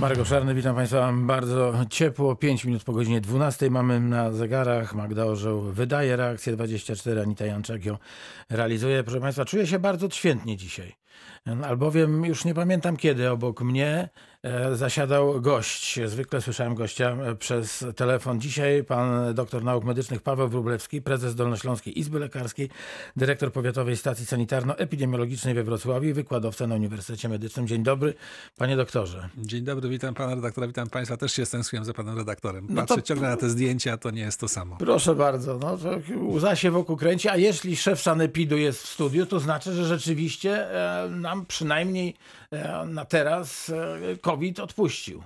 Marek Obszarny, witam Państwa bardzo ciepło. 5 minut po godzinie 12 mamy na zegarach. Magda Orzeł wydaje reakcję 24, Anita Janczak ją realizuje. Proszę Państwa, czuję się bardzo świetnie dzisiaj. Albowiem już nie pamiętam kiedy obok mnie e, zasiadał gość. Zwykle słyszałem gościa e, przez telefon. Dzisiaj pan doktor nauk medycznych Paweł Wróblewski, prezes Dolnośląskiej Izby Lekarskiej, dyrektor Powiatowej Stacji Sanitarno-Epidemiologicznej we Wrocławiu i wykładowca na Uniwersytecie Medycznym. Dzień dobry, panie doktorze. Dzień dobry, witam pana redaktora, witam państwa. Też się stęskniłem za panem redaktorem. Patrzę no to... ciągle na te zdjęcia, to nie jest to samo. Proszę bardzo, no to łza się wokół kręci, a jeśli szef sanepidu jest w studiu, to znaczy, że rzeczywiście e, nam przynajmniej e, na teraz e, COVID odpuścił.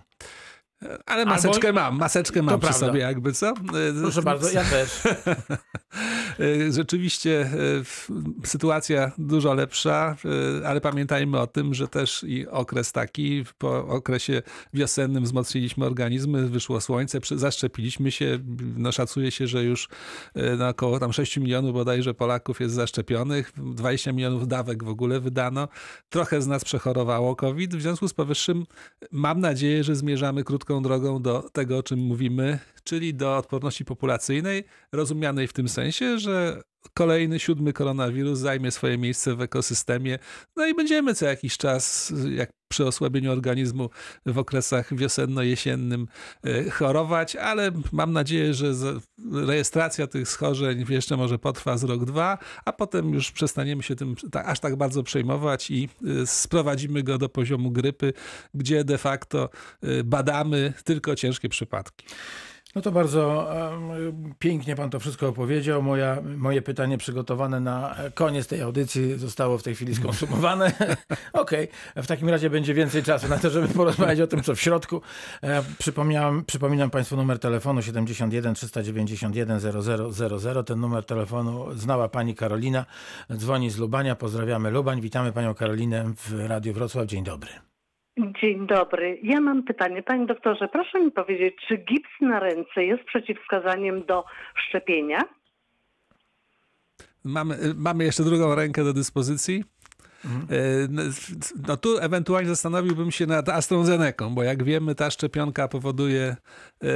Ale maseczkę Albo... mam, maseczkę mam to przy prawda. sobie jakby, co? Proszę bardzo, ja też. Rzeczywiście e, sytuacja dużo lepsza, e, ale pamiętajmy o tym, że też i okres taki, po okresie wiosennym wzmocniliśmy organizmy, wyszło słońce, zaszczepiliśmy się, no szacuje się, że już e, na około tam 6 milionów bodajże Polaków jest zaszczepionych, 20 milionów dawek w ogóle wydano, trochę z nas przechorowało COVID, w związku z powyższym mam nadzieję, że zmierzamy krótko krótką drogą do tego, o czym mówimy, czyli do odporności populacyjnej, rozumianej w tym sensie, że kolejny, siódmy koronawirus zajmie swoje miejsce w ekosystemie, no i będziemy co jakiś czas, jak przy osłabieniu organizmu w okresach wiosenno-jesiennym e, chorować, ale mam nadzieję, że rejestracja tych schorzeń jeszcze może potrwa z rok, dwa, a potem już przestaniemy się tym aż tak bardzo przejmować i e, sprowadzimy go do poziomu grypy, gdzie de facto e, badamy tylko ciężkie przypadki. No to bardzo pięknie pan to wszystko opowiedział. Moja, moje pytanie przygotowane na koniec tej audycji zostało w tej chwili skonsumowane. Okej, okay. w takim razie będzie więcej czasu na to, żeby porozmawiać o tym, co w środku. E, przypomniałem, przypominam państwu numer telefonu 71 391 0000. Ten numer telefonu znała pani Karolina. Dzwoni z Lubania. Pozdrawiamy Lubań. Witamy panią Karolinę w Radiu Wrocław. Dzień dobry. Dzień dobry. Ja mam pytanie. Panie doktorze, proszę mi powiedzieć, czy gips na ręce jest przeciwwskazaniem do szczepienia? Mamy, mamy jeszcze drugą rękę do dyspozycji. Mhm. No tu ewentualnie zastanowiłbym się nad AstraZeneką, bo jak wiemy, ta szczepionka powoduje e,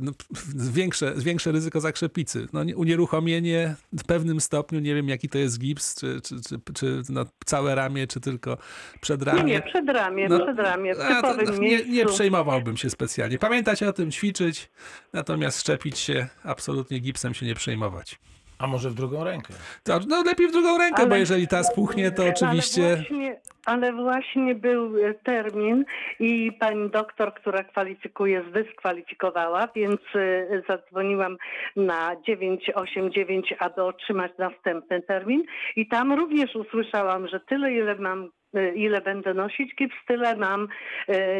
no, większe, większe ryzyko zakrzepicy. No, unieruchomienie w pewnym stopniu, nie wiem jaki to jest gips, czy, czy, czy, czy no, całe ramię, czy tylko przedramię. Nie, nie, przedramię, no, przedramię, w typowym no, nie, nie przejmowałbym się specjalnie. Pamiętać o tym, ćwiczyć, natomiast szczepić się, absolutnie gipsem się nie przejmować. A może w drugą rękę? To, no lepiej w drugą rękę, ale, bo jeżeli ta spuchnie, to oczywiście... Ale właśnie, ale właśnie był e, termin i pani doktor, która kwalifikuje, zdyskwalifikowała, więc e, zadzwoniłam na 989, aby otrzymać następny termin i tam również usłyszałam, że tyle ile mam e, ile będę nosić gips, tyle mam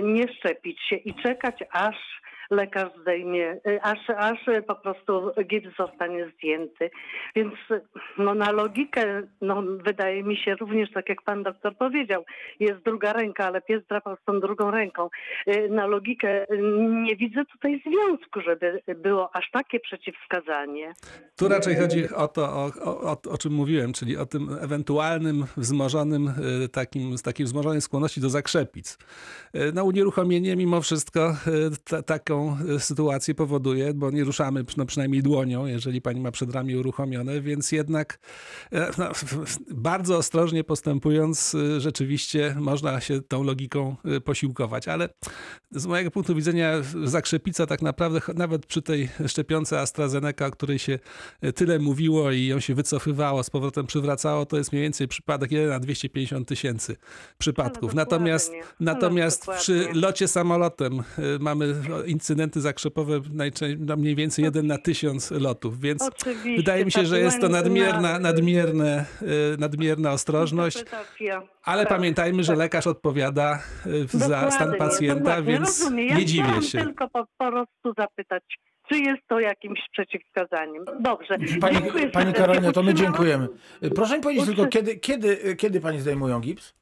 nie szczepić się i czekać aż lekarz zdejmie, y, aż, aż po prostu gips zostanie zdjęty. Więc no, na logikę, no, wydaje mi się również, tak jak pan doktor powiedział, jest druga ręka, ale pies drapał z tą drugą ręką. Y, na logikę nie widzę tutaj związku, żeby było aż takie przeciwwskazanie. Tu raczej chodzi o to, o, o, o czym mówiłem, czyli o tym ewentualnym wzmożonym, y, takim, takiej wzmożonej skłonności do zakrzepic. No unieruchomienie mimo wszystko taką taką e, sytuację powoduje, bo nie ruszamy no przynajmniej dłonią, jeżeli pani ma przedramię uruchomione, więc jednak e, no, bardzo ostrożnie postępując, e, rzeczywiście można się tą logiką posiłkować, ale z mojego punktu widzenia zakrzepica tak naprawdę nawet przy tej szczepionce AstraZeneca, o której się tyle mówiło i ją się wycofywało, z powrotem przywracało, to jest mniej więcej przypadek 1 na 250 tysięcy przypadków. Natomiast, natomiast przy locie samolotem mamy incydenty zakrzepowe najczęściej mniej więcej jeden na tysiąc lotów, więc Oczywiście, wydaje mi się, że jest to nadmierna, nadmierne, nadmierna ostrożność. Ale tak, pamiętajmy, że tak. lekarz odpowiada e, za stan pacjenta, więc rozumiem. Ja nie dziwię się. tylko po, po prostu zapytać, czy jest to jakimś przeciwwskazaniem. Dobrze. Pani, pani Karolina, to my dziękujemy. Proszę mi powiedzieć tylko, kiedy, kiedy, kiedy pani zdejmują gips?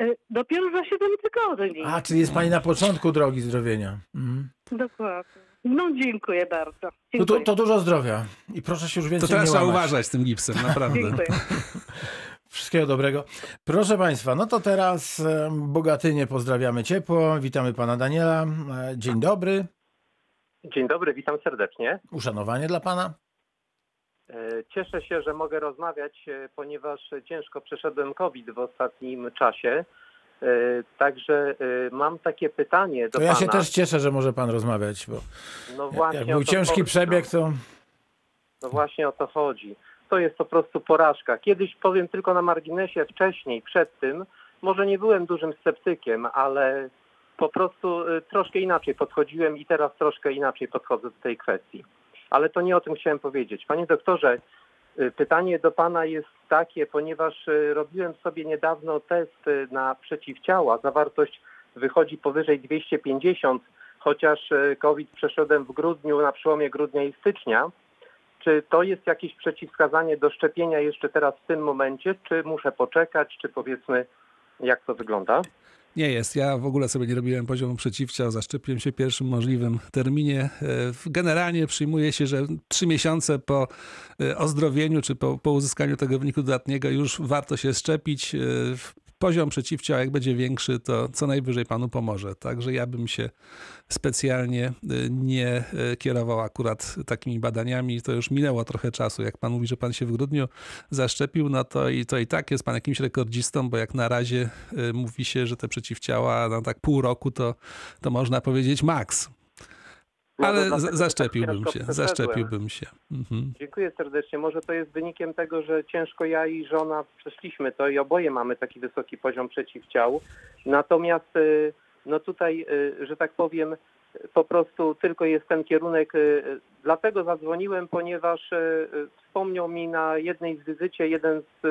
E, dopiero za 7 tygodni. A, czyli jest Pani na początku drogi zdrowienia. Mhm. Dokładnie. No dziękuję bardzo. Dziękuję. No to, to, dużo zdrowia i proszę się już więcej To teraz trzeba uważać z tym gipsem, naprawdę. dziękuję. Wszystkiego dobrego. Proszę Państwa, no to teraz e, Bogatynie pozdrawiamy ciepło. Witamy Pana Daniela. E, Dzień dobry. Dzień dobry, witam serdecznie. Uszanowanie dla Pana. E, Cieszę się, że mogę rozmawiać, e, ponieważ ciężko przeszedłem COVID w ostatnim czasie. E, Także mam takie pytanie do To ja pana. się też cieszę, że może Pan rozmawiać, bo no właśnie jak był ciężki chodzi, przebieg, to No, no właśnie o to chodzi. To jest po prostu porażka. Kiedyś powiem tylko na marginesie, wcześniej, przed tym, może nie byłem dużym sceptykiem, ale po prostu troszkę inaczej podchodziłem i teraz troszkę inaczej podchodzę do tej kwestii. Ale to nie o tym chciałem powiedzieć. Panie doktorze, y, pytanie do pana jest takie, ponieważ y, robiłem sobie niedawno test y, na przeciwciała. Zawartość wychodzi powyżej 250, chociaż COVID przeszedłem w grudniu, na przełomie grudnia i stycznia. Czy to jest jakieś przeciwwskazanie do szczepienia jeszcze teraz w tym momencie, czy muszę poczekać, czy powiedzmy, jak to wygląda? Nie jest. Ja w ogóle sobie nie robiłem poziomu przeciwciał. Zaszczepiłem się w pierwszym możliwym terminie. E, Generalnie przyjmuje się, że trzy miesiące po e, ozdrowieniu czy po, po uzyskaniu tego wyniku dodatniego już warto się szczepić. Poziom przeciwciał, jak będzie większy, to co najwyżej panu pomoże. Także ja bym się specjalnie e, nie e, kierował akurat takimi badaniami. To już minęło trochę czasu. Jak pan mówi, że pan się w grudniu zaszczepił, no to i, to i tak jest pan jakimś rekordzistą, bo jak na razie y, mówi się, że te przeciwciała na tak pół roku to, to można powiedzieć maks. Ale tak zaszczepiłbym się, zaszczepiłbym się. Mhm. Dziękuję serdecznie. Może to jest wynikiem tego, że ciężko ja i żona przeszliśmy to i oboje mamy taki wysoki poziom przeciwciał. Natomiast y, no tutaj, y, że tak powiem, po prostu tylko jest ten kierunek. y, Dlatego zadzwoniłem, ponieważ wspomniał mi na jednej z wizycie jeden z,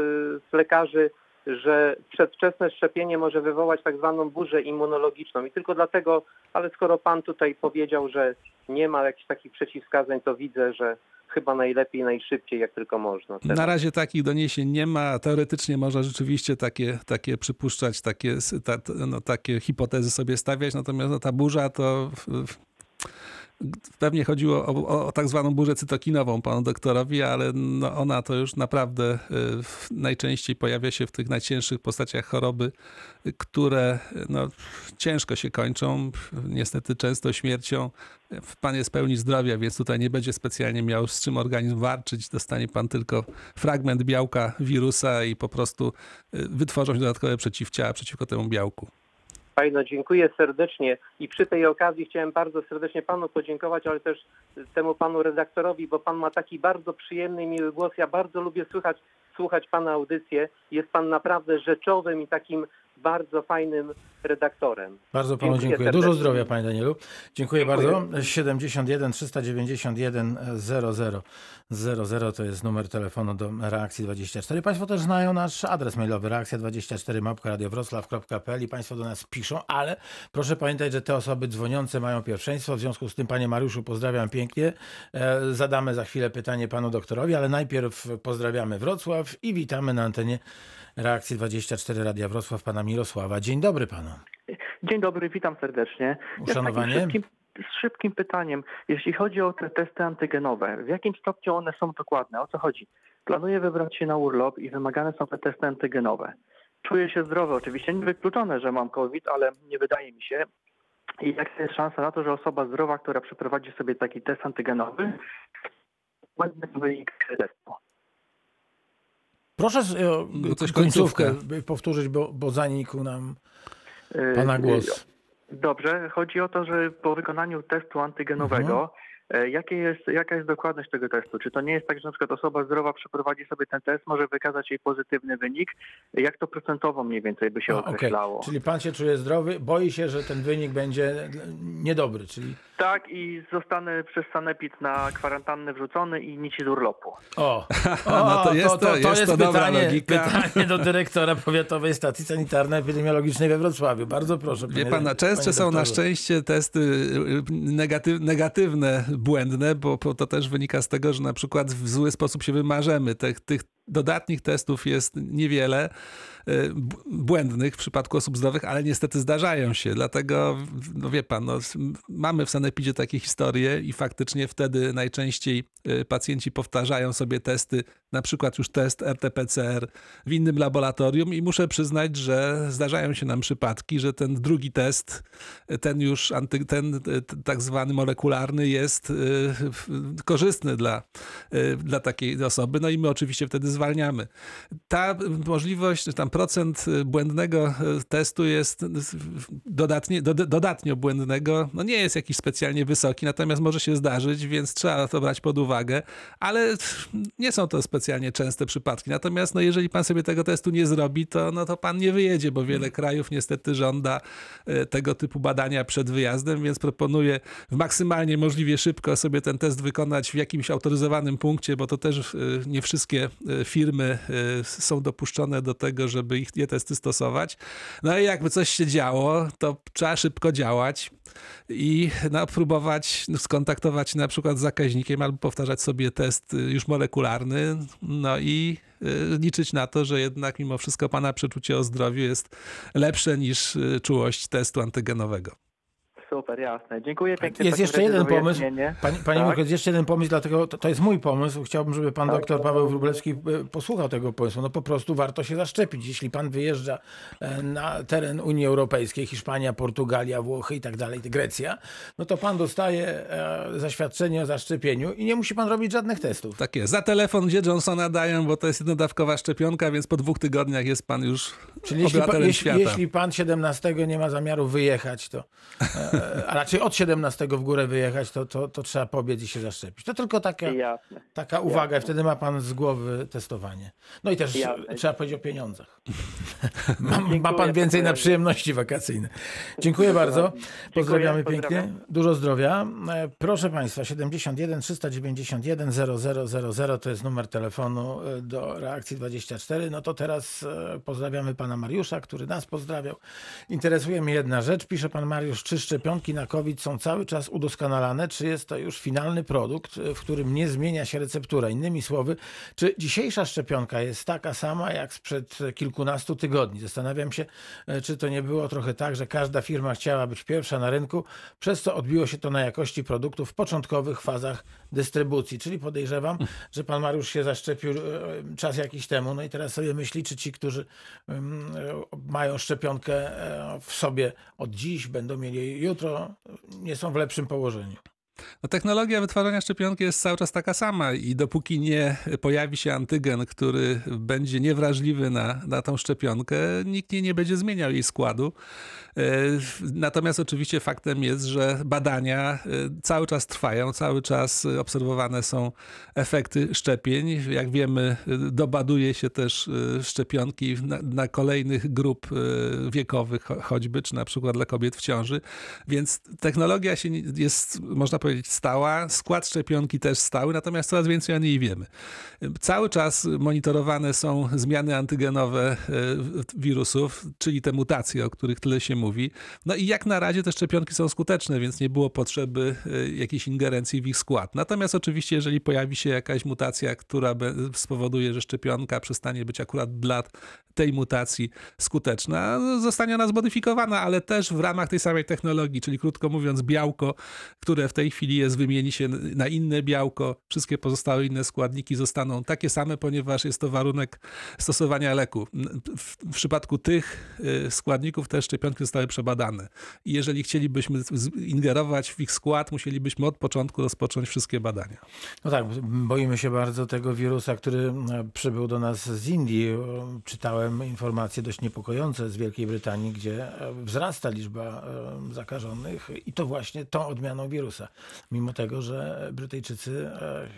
z lekarzy, że przedwczesne szczepienie może wywołać tak zwaną burzę immunologiczną. I tylko dlatego, ale skoro pan tutaj powiedział, że nie ma jakichś takich przeciwwskazań, to widzę, że chyba najlepiej, najszybciej, jak tylko można. Na razie takich doniesień nie ma. Teoretycznie można rzeczywiście takie, takie przypuszczać, takie, ta, no, takie hipotezy sobie stawiać, natomiast no, ta burza to pewnie chodziło o, o, o tak zwaną burzę cytokinową panu doktorowi, ale no, ona to już naprawdę y, najczęściej pojawia się w tych najcięższych postaciach choroby, które no, ciężko się kończą, niestety często śmiercią. Pan jest pełni zdrowia, więc tutaj nie będzie specjalnie miał z czym organizm walczyć. Dostanie pan tylko fragment białka wirusa i po prostu y, wytworzą się dodatkowe przeciwciała przeciwko temu białku. Fajno, dziękuję serdecznie i przy tej okazji chciałem bardzo serdecznie panu podziękować, ale też temu panu redaktorowi, bo pan ma taki bardzo przyjemny miły głos. Ja bardzo lubię słychać, słuchać pana audycję. Jest pan naprawdę rzeczowym i takim bardzo fajnym redaktorem. bardzo Panu Dziękuję dziękuję. Dużo zdrowia, Panie Danielu. Dziękuję, Dziękuję. bardzo. 71 391 00 00 to jest numer telefonu do Reakcji 24. Państwo też znają nasz adres mailowy reakcja24 małpka.radiowroclaw.pl i Państwo do nas piszą, ale proszę pamiętać, że te osoby dzwoniące mają pierwszeństwo. W związku z tym, Panie Mariuszu, pozdrawiam pięknie. E, Zadamy za chwilę pytanie Panu doktorowi, ale najpierw pozdrawiamy Wrocław i witamy na antenie Reakcji 24 Radia Wrocław Pana Mirosława. Dzień dobry Panu. Dzień dobry, witam serdecznie. Ja Uszanowanie. szybkim, z szybkim pytaniem. Jeśli chodzi o te testy antygenowe, w jakim stopniu one są dokładne? O co chodzi? Planuję wybrać się na urlop i wymagane są te testy antygenowe. Czuję się zdrowy, oczywiście niewykluczone, że mam COVID, ale nie wydaje mi się. I jaka jest szansa na to, że osoba zdrowa, która przeprowadzi sobie taki test antygenowy, błędny wynik testu? Proszę e, o No coś końcówkę końcówkę. powtórzyć, bo, bo zanikł nam Yy, Pana głos. Dobrze, chodzi o to, że po wykonaniu testu antygenowego, e, jakie jest, jaka jest dokładność tego testu? Czy to nie jest tak, że na przykład osoba zdrowa przeprowadzi sobie ten test, może wykazać jej pozytywny wynik? Jak to procentowo mniej więcej by się okej. określało? Czyli pan się czuje zdrowy, boi się, że ten wynik będzie niedobry, czyli Tak, i zostanę przez sanepid na kwarantannę wrzucony i nic z urlopu. o, No to jest to- jest to dobra pytanie, logika. pytanie do dyrektora Powiatowej Stacji Sanitarno-Epidemiologicznej we Wrocławiu. Bardzo proszę. Wie pana, często panie są na szczęście testy y, negatyw, negatywne, błędne, bo, to też wynika z tego, że na przykład w zły sposób się wymarzemy. Tych, tych dodatnich testów jest niewiele b- błędnych w przypadku osób zdrowych, ale niestety zdarzają się. Dlatego, no wie pan, no, mamy w Sanepidzie takie historie i faktycznie wtedy najczęściej y, pacjenci powtarzają sobie testy, na przykład już test RT-PCR w innym laboratorium i muszę przyznać, że zdarzają się nam przypadki, że ten drugi test, ten już anty, ten tak zwany molekularny jest korzystny dla, dla takiej osoby, no i my oczywiście wtedy zwalniamy. Ta możliwość, tam procent błędnego testu jest dodatnie, do, dodatnio błędnego, no nie jest jakiś specjalnie wysoki, natomiast może się zdarzyć, więc trzeba to brać pod uwagę, ale nie są to specjalnie częste przypadki. Natomiast no, jeżeli pan sobie tego testu nie zrobi, to, no, to pan nie wyjedzie, bo wiele krajów niestety żąda tego typu badania przed wyjazdem, więc proponuję w maksymalnie możliwie szybko sobie ten test wykonać w jakimś autoryzowanym punkcie, bo to też nie wszystkie firmy są dopuszczone do tego, żeby ich, je testy stosować. No i jakby coś się działo, to trzeba szybko działać i no, próbować skontaktować na przykład z zakaźnikiem albo powtarzać sobie test już molekularny, no i y, liczyć na to, że jednak mimo wszystko pana przeczucie o zdrowiu jest lepsze niż y, czułość testu antygenowego. Super, jasne. Dziękuję pięknie. Jest jeszcze jeden pomysł. Panie, panie tak? jest jeszcze jeden pomysł, dlatego to, to, jest mój pomysł. Chciałbym, żeby pan tak, doktor Paweł Wróblewski e, posłuchał tego pomysłu. No po prostu warto się zaszczepić. Jeśli pan wyjeżdża e, na teren Unii Europejskiej, Hiszpania, Portugalia, Włochy i tak dalej, Grecja, no to pan dostaje e, zaświadczenie o zaszczepieniu i nie musi pan robić żadnych testów. Tak jest. Za telefon, gdzie Johnsona dają, bo to jest jednodawkowa szczepionka, więc po dwóch tygodniach jest pan już Czyli jeśli, pa, jeśli, jeśli pan 17 nie ma zamiaru wyjechać, to a raczej od 17 w górę wyjechać, to, to, to trzeba pobiec i się zaszczepić. To tylko taka, taka uwaga, Jasne. wtedy ma pan z głowy testowanie. No i też Jasne. trzeba powiedzieć o pieniądzach. ma, ma, pan więcej na przyjemności wakacyjne. Dziękuję bardzo. Pozdrawiamy Dziękuję, pięknie. Pozdrawiam. Dużo zdrowia. E, proszę Państwa, 71 391 0000 to jest numer telefonu e, do reakcji 24. No to teraz e, pozdrawiamy pana Mariusza, który nas pozdrawiał. Interesuje mnie jedna rzecz. Pisze pan Mariusz, czy szczepionki na COVID są cały czas udoskonalane, czy jest to już finalny produkt, w którym nie zmienia się receptura? Innymi słowy, czy dzisiejsza szczepionka jest taka sama jak sprzed kilkunastu tygodni? Zastanawiam się, e, czy to nie było trochę tak, że każda firma chciała być pierwsza na rynku, przez co odbiło się to na jakości produktów w początkowych fazach dystrybucji. Czyli podejrzewam, że pan Mariusz się zaszczepił e, czas jakiś temu, no i teraz sobie myśli, czy ci, którzy e, mają szczepionkę w sobie od dziś, będą mieli jutro, nie są w lepszym położeniu. No, technologia wytwarzania szczepionki jest cały czas taka sama i dopóki nie pojawi się antygen, który będzie niewrażliwy na, na tą szczepionkę, nikt nie, nie będzie zmieniał jej składu. E, natomiast oczywiście faktem jest, że badania e, cały czas trwają, cały czas obserwowane są efekty szczepień. Jak wiemy, dobaduje się też e, szczepionki na, na kolejnych grup wiekowych choćby, czy na przykład dla kobiet w ciąży. Więc technologia się jest, można powiedzieć, stała, skład szczepionki też stały, natomiast coraz więcej o niej wiemy. Cały czas monitorowane są zmiany antygenowe wirusów, czyli te mutacje, o których tyle się mówi. No i jak na razie te szczepionki są skuteczne, więc nie było potrzeby e, jakiejś ingerencji w ich skład. Natomiast oczywiście, jeżeli pojawi się jakaś mutacja, która spowoduje, że szczepionka przestanie być akurat dla tej mutacji skuteczna, zostanie ona zmodyfikowana, ale też w ramach tej samej technologii, czyli krótko mówiąc białko, które w tej chwili jest, wymieni się na inne białko, wszystkie pozostałe inne składniki zostaną takie same, ponieważ jest to warunek stosowania leku. W, przypadku tych e, składników te szczepionki zostały przebadane. I jeżeli chcielibyśmy ingerować w ich skład, musielibyśmy od początku rozpocząć wszystkie badania. No tak, boimy się bardzo tego wirusa, który przybył do nas z Indii. Czytałem informacje dość niepokojące z Wielkiej Brytanii, gdzie e, wzrasta liczba e, zakażonych i to właśnie tą odmianą wirusa. Mimo tego, że Brytyjczycy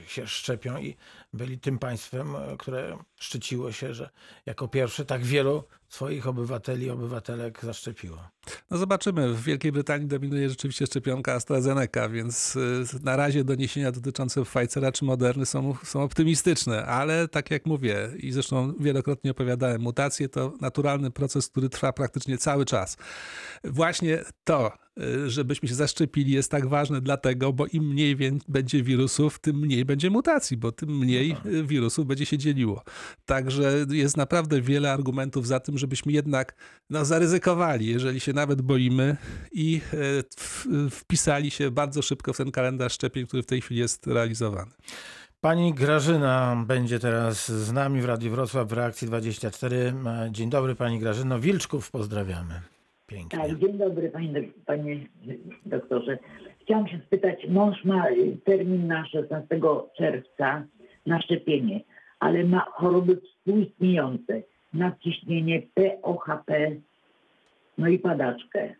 się szczepią i byli tym państwem, które szczyciło się, że jako pierwsze tak wielu swoich obywateli, obywatelek zaszczepiło. No zobaczymy. W Wielkiej Brytanii dominuje rzeczywiście szczepionka AstraZeneca, więc y, na razie doniesienia dotyczące Pfizera czy Moderny są, są optymistyczne, ale tak jak mówię i zresztą wielokrotnie opowiadałem, mutacje to naturalny proces, który trwa praktycznie cały czas. Właśnie to, y, żebyśmy się zaszczepili jest tak ważne dlatego, bo im mniej będzie wirusów, tym mniej będzie mutacji, bo tym mniej no tak. wirusów będzie się dzieliło. Także jest naprawdę wiele argumentów za tym, żebyśmy jednak no, zaryzykowali, jeżeli się nawet boimy i e, w- wpisali się bardzo szybko w ten kalendarz szczepień, który w tej chwili jest realizowany. Pani Grażyna będzie teraz z nami w Radiu Wrocław w Reakcji 24. E, Dzień dobry Pani Grażyno. Wilczków pozdrawiamy. Pięknie. Tak, dzień dobry panie, panie doktorze. Chciałam się spytać, mąż ma termin na 16 czerwca na szczepienie, ale ma choroby współistniejące, nadciśnienie POHP, no i padaczkę.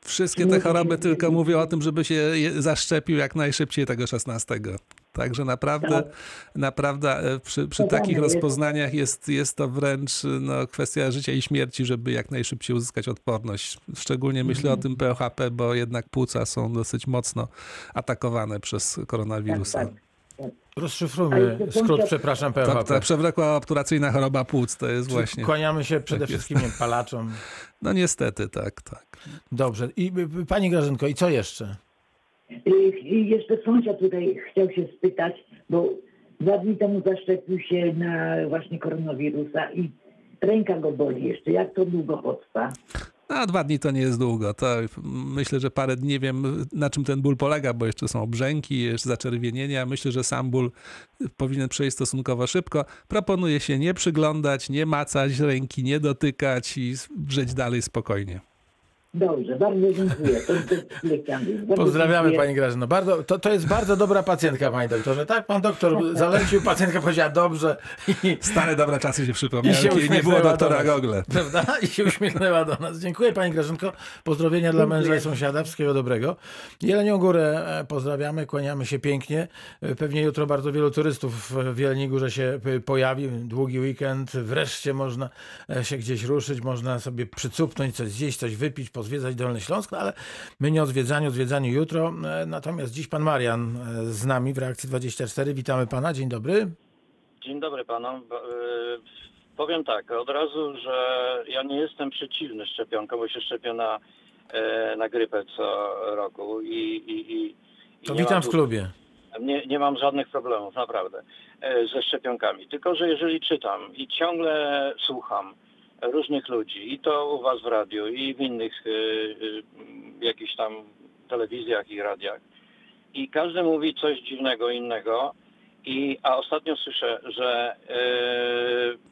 Wszystkie te choroby tylko mówią o tym, żeby się zaszczepił jak najszybciej tego 16. Także naprawdę, Tak. naprawdę e, przy, przy takich rozpoznaniach jest, jest to wręcz no, kwestia życia i śmierci, żeby jak najszybciej uzyskać odporność. Szczególnie myślę Mhm. o tym POHP, bo jednak płuca są dosyć mocno atakowane przez koronawirusa. Tak, tak. Rozszyfrujmy skrót, przepraszam, PHP. ta przewlekła obturacyjna choroba płuc to jest właśnie. Kłaniamy się przede Tak jest. wszystkim nie, palaczom. No niestety, tak, tak. Dobrze. I y, y, Pani Grażynko, i co jeszcze? I jeszcze sąsiad tutaj chciał się spytać, bo dwa dni temu zaszczepił się na właśnie koronawirusa i ręka go boli jeszcze. Jak to długo potrwa? A dwa dni to nie jest długo. To myślę, że parę dni nie wiem, na czym ten ból polega, bo jeszcze są obrzęki, jeszcze zaczerwienienia. Myślę, że sam ból powinien przejść stosunkowo szybko. Proponuję się nie przyglądać, nie macać ręki, nie dotykać i żyć dalej spokojnie. Dobrze, bardzo dziękuję. Bardzo Pozdrawiamy dziękuję. Pani Grażyno. Bardzo, to, to jest bardzo dobra pacjentka, Panie doktorze. Tak, Pan doktor zalecił, pacjentka powiedziała dobrze i, Stare dobre czasy się przypomniały, kiedy nie było do doktora nas. Gogle. prawda? I się uśmiechnęła do nas. Dziękuję Pani Grażynko. Pozdrowienia dla męża i sąsiada. Wszystkiego dobrego. Jelenią Górę e, pozdrawiamy, kłaniamy się pięknie. E, Pewnie jutro bardzo wielu turystów w Jeleniej Górze się e, pojawi. Długi weekend. Wreszcie można się gdzieś ruszyć, można sobie przycupnąć, coś zjeść, coś wypić, pozwiedzać Dolny Śląsk, no ale my nie o zwiedzaniu, o zwiedzaniu jutro. E, Natomiast dziś Pan Marian e, z nami w Reakcji 24. Witamy Pana. Dzień dobry. Dzień dobry panom. Y, Powiem tak, od razu, że ja nie jestem przeciwny szczepionkom, bo się szczepię na, e, na grypę co roku i, i, i, i To witam w klubie. Nie, nie mam żadnych problemów, naprawdę, e, ze szczepionkami. Tylko, że jeżeli czytam i ciągle słucham różnych ludzi, i to u was w radiu, i w innych e, e, jakichś tam telewizjach i radiach, i każdy mówi coś dziwnego innego, i, a ostatnio słyszę, że e,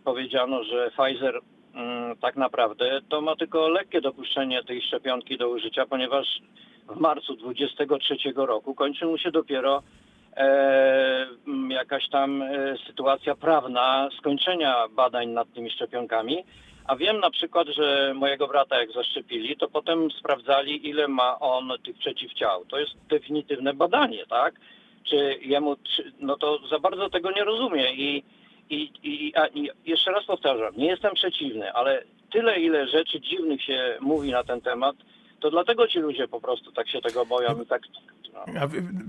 powiedziano, że Pfizer mm, tak naprawdę to ma tylko lekkie dopuszczenie tej szczepionki do użycia, ponieważ w marcu 23 roku kończy mu się dopiero e, m, jakaś tam sytuacja prawna skończenia badań nad tymi szczepionkami. A wiem na przykład, że mojego brata jak zaszczepili, to potem sprawdzali, ile ma on tych przeciwciał. To jest definitywne badanie, tak? Czy jemu, czy, no to za bardzo tego nie rozumie i, i, i, a, i jeszcze raz powtarzam, nie jestem przeciwny, ale tyle, ile rzeczy dziwnych się mówi na ten temat, to dlatego ci ludzie po prostu tak się tego boją i tak... No.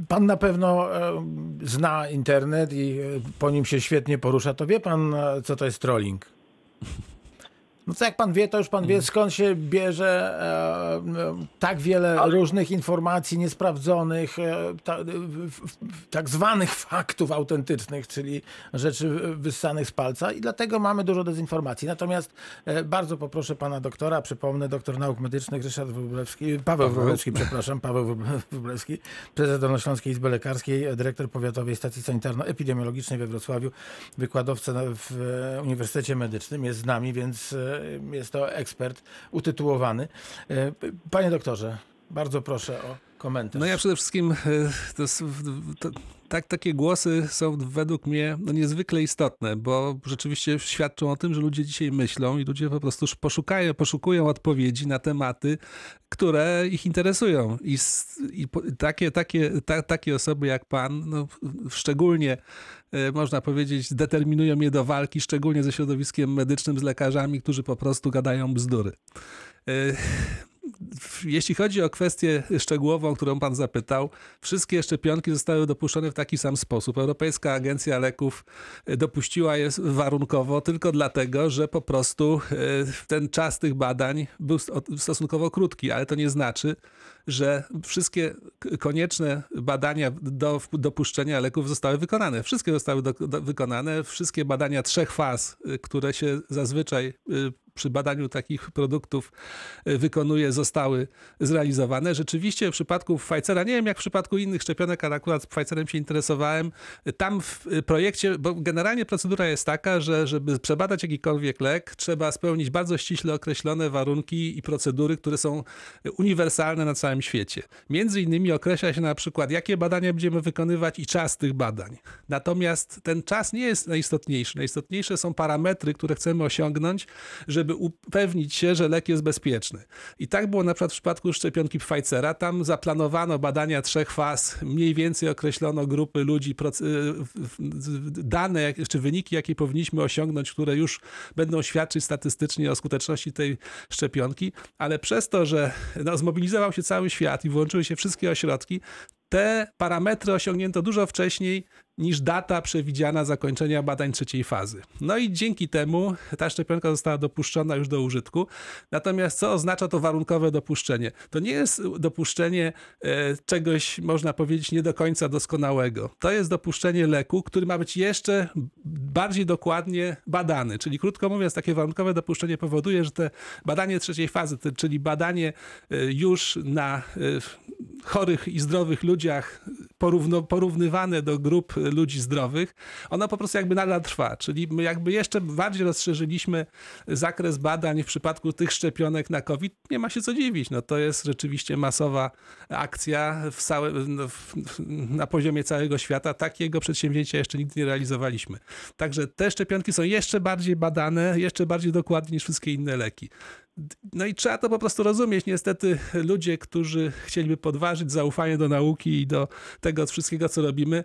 Pan na pewno e, zna internet i e, po nim się świetnie porusza. To wie pan, e, co to jest trolling? No co jak pan wie, to już pan wie, skąd się bierze e, e, tak wiele różnych informacji niesprawdzonych, e, ta, w, w, tak zwanych faktów autentycznych, czyli rzeczy wyssanych z palca i dlatego mamy dużo dezinformacji. Natomiast e, bardzo poproszę pana doktora, przypomnę, doktor nauk medycznych Ryszard Wróblewski, Paweł. Wróblewski, przepraszam, Paweł Wrób- Wróblewski, prezes Dolnośląskiej Izby Lekarskiej, dyrektor Powiatowej Stacji Sanitarno-Epidemiologicznej we Wrocławiu, wykładowca w e, Uniwersytecie Medycznym, jest z nami, więc e, jest to ekspert utytułowany. E, Panie doktorze, bardzo proszę o komentarz. No ja przede wszystkim, e, to, to, tak, takie głosy są według mnie no, niezwykle istotne, bo rzeczywiście świadczą o tym, że ludzie dzisiaj myślą i ludzie po prostu poszukają, poszukują odpowiedzi na tematy, które ich interesują. I, i takie, takie, ta, takie osoby jak pan, no, szczególnie e, można powiedzieć, determinują mnie do walki, szczególnie ze środowiskiem medycznym, z lekarzami, którzy po prostu gadają bzdury. Jeśli chodzi o kwestię szczegółową, o którą pan zapytał, wszystkie szczepionki zostały dopuszczone w taki sam sposób. Europejska Agencja Leków e, dopuściła je warunkowo tylko dlatego, że po prostu e, ten czas tych badań był sto- stosunkowo krótki, ale to nie znaczy, że wszystkie konieczne badania do dopuszczenia leków zostały wykonane. Wszystkie zostały do, do, wykonane. Wszystkie badania trzech faz, y, które się zazwyczaj y, przy badaniu takich produktów y, wykonuje, zostały zrealizowane. Rzeczywiście w przypadku Pfizera, nie wiem jak w przypadku innych szczepionek, ale akurat Pfizerem się interesowałem, tam w projekcie, bo generalnie procedura jest taka, że żeby przebadać jakikolwiek lek, trzeba spełnić bardzo ściśle określone warunki i procedury, które są uniwersalne na całym świecie. Między innymi określa się na przykład, jakie badania będziemy wykonywać i czas tych badań. Natomiast ten czas nie jest najistotniejszy. Najistotniejsze są parametry, które chcemy osiągnąć, żeby upewnić się, że lek jest bezpieczny. I tak było na przykład w przypadku szczepionki Pfizera. Tam zaplanowano badania trzech faz, mniej więcej określono grupy ludzi, y, dane czy wyniki, jakie powinniśmy osiągnąć, które już będą świadczyć statystycznie o skuteczności tej szczepionki, ale przez to, że no, zmobilizował się cały świat i włączyły się wszystkie ośrodki, te parametry osiągnięto dużo wcześniej niż data przewidziana zakończenia badań trzeciej fazy. No i dzięki temu ta szczepionka została dopuszczona już do użytku. Natomiast co oznacza to warunkowe dopuszczenie? To nie jest dopuszczenie e, czegoś, można powiedzieć, nie do końca doskonałego. To jest dopuszczenie leku, który ma być jeszcze bardziej dokładnie badany. Czyli krótko mówiąc, takie warunkowe dopuszczenie powoduje, że te badanie trzeciej fazy, czyli badanie e, już na e, chorych i zdrowych ludziach porówno, porównywane do grup ludzi zdrowych, ono po prostu jakby nadal trwa. Czyli my jakby jeszcze bardziej rozszerzyliśmy zakres badań w przypadku tych szczepionek na COVID. Nie ma się co dziwić. No to jest rzeczywiście masowa akcja w całe, w, na poziomie całego świata. Takiego przedsięwzięcia jeszcze nigdy nie realizowaliśmy. Także te szczepionki są jeszcze bardziej badane, jeszcze bardziej dokładnie niż wszystkie inne leki. No i trzeba to po prostu rozumieć. Niestety ludzie, którzy chcieliby podważyć zaufanie do nauki i do tego wszystkiego, co robimy,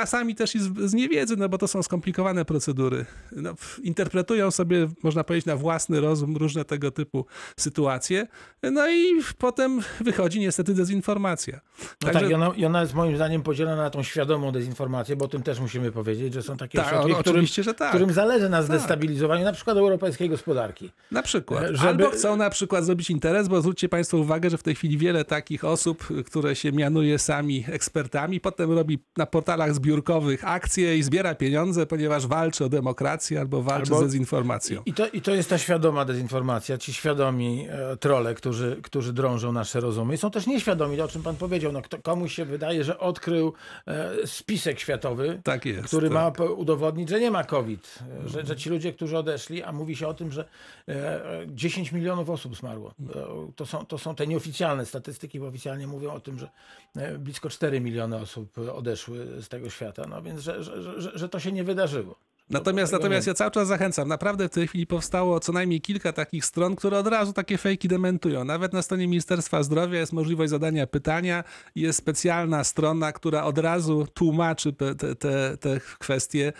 czasami też i z, z niewiedzy, no bo to są skomplikowane procedury. No, interpretują sobie, można powiedzieć, na własny rozum różne tego typu sytuacje, no i potem wychodzi niestety dezinformacja. No tak, i ona, i ona jest moim zdaniem podzielona na tą świadomą dezinformację, bo o tym też musimy powiedzieć, że są takie Tak, ośrodki, o- którym, tak. którym zależy na zdestabilizowaniu na przykład europejskiej gospodarki. Na przykład. Żeby- Albo chcą na przykład zrobić interes, bo zwróćcie Państwo uwagę, że w tej chwili wiele takich osób, które się mianuje sami ekspertami, potem robi na portalach zbiórkowych akcje i zbiera pieniądze, ponieważ walczy o demokrację albo walczy Albo- z dezinformacją. I to, I to jest ta świadoma dezinformacja, ci świadomi e, trole, którzy, którzy drążą nasze rozumy. I są też nieświadomi, to o czym pan powiedział. No, kto, komuś się wydaje, że odkrył e, spisek światowy, Tak jest. który tak. ma udowodnić, że nie ma COVID, e, że, że ci ludzie, którzy odeszli, a mówi się o tym, że e, e, 10 milionów osób zmarło. E, To są, to są te nieoficjalne statystyki, bo oficjalnie mówią o tym, że e, blisko 4 miliony osób odeszły z tego świata. No więc, że, że, że, że- to się nie wydarzyło. Natomiast, tego natomiast nie- ja cały czas zachęcam. Naprawdę w tej chwili powstało co najmniej kilka takich stron, które od razu takie fejki dementują. Nawet na stronie Ministerstwa Zdrowia jest możliwość zadania pytania. Jest specjalna strona, która od razu tłumaczy te, te, te kwestie.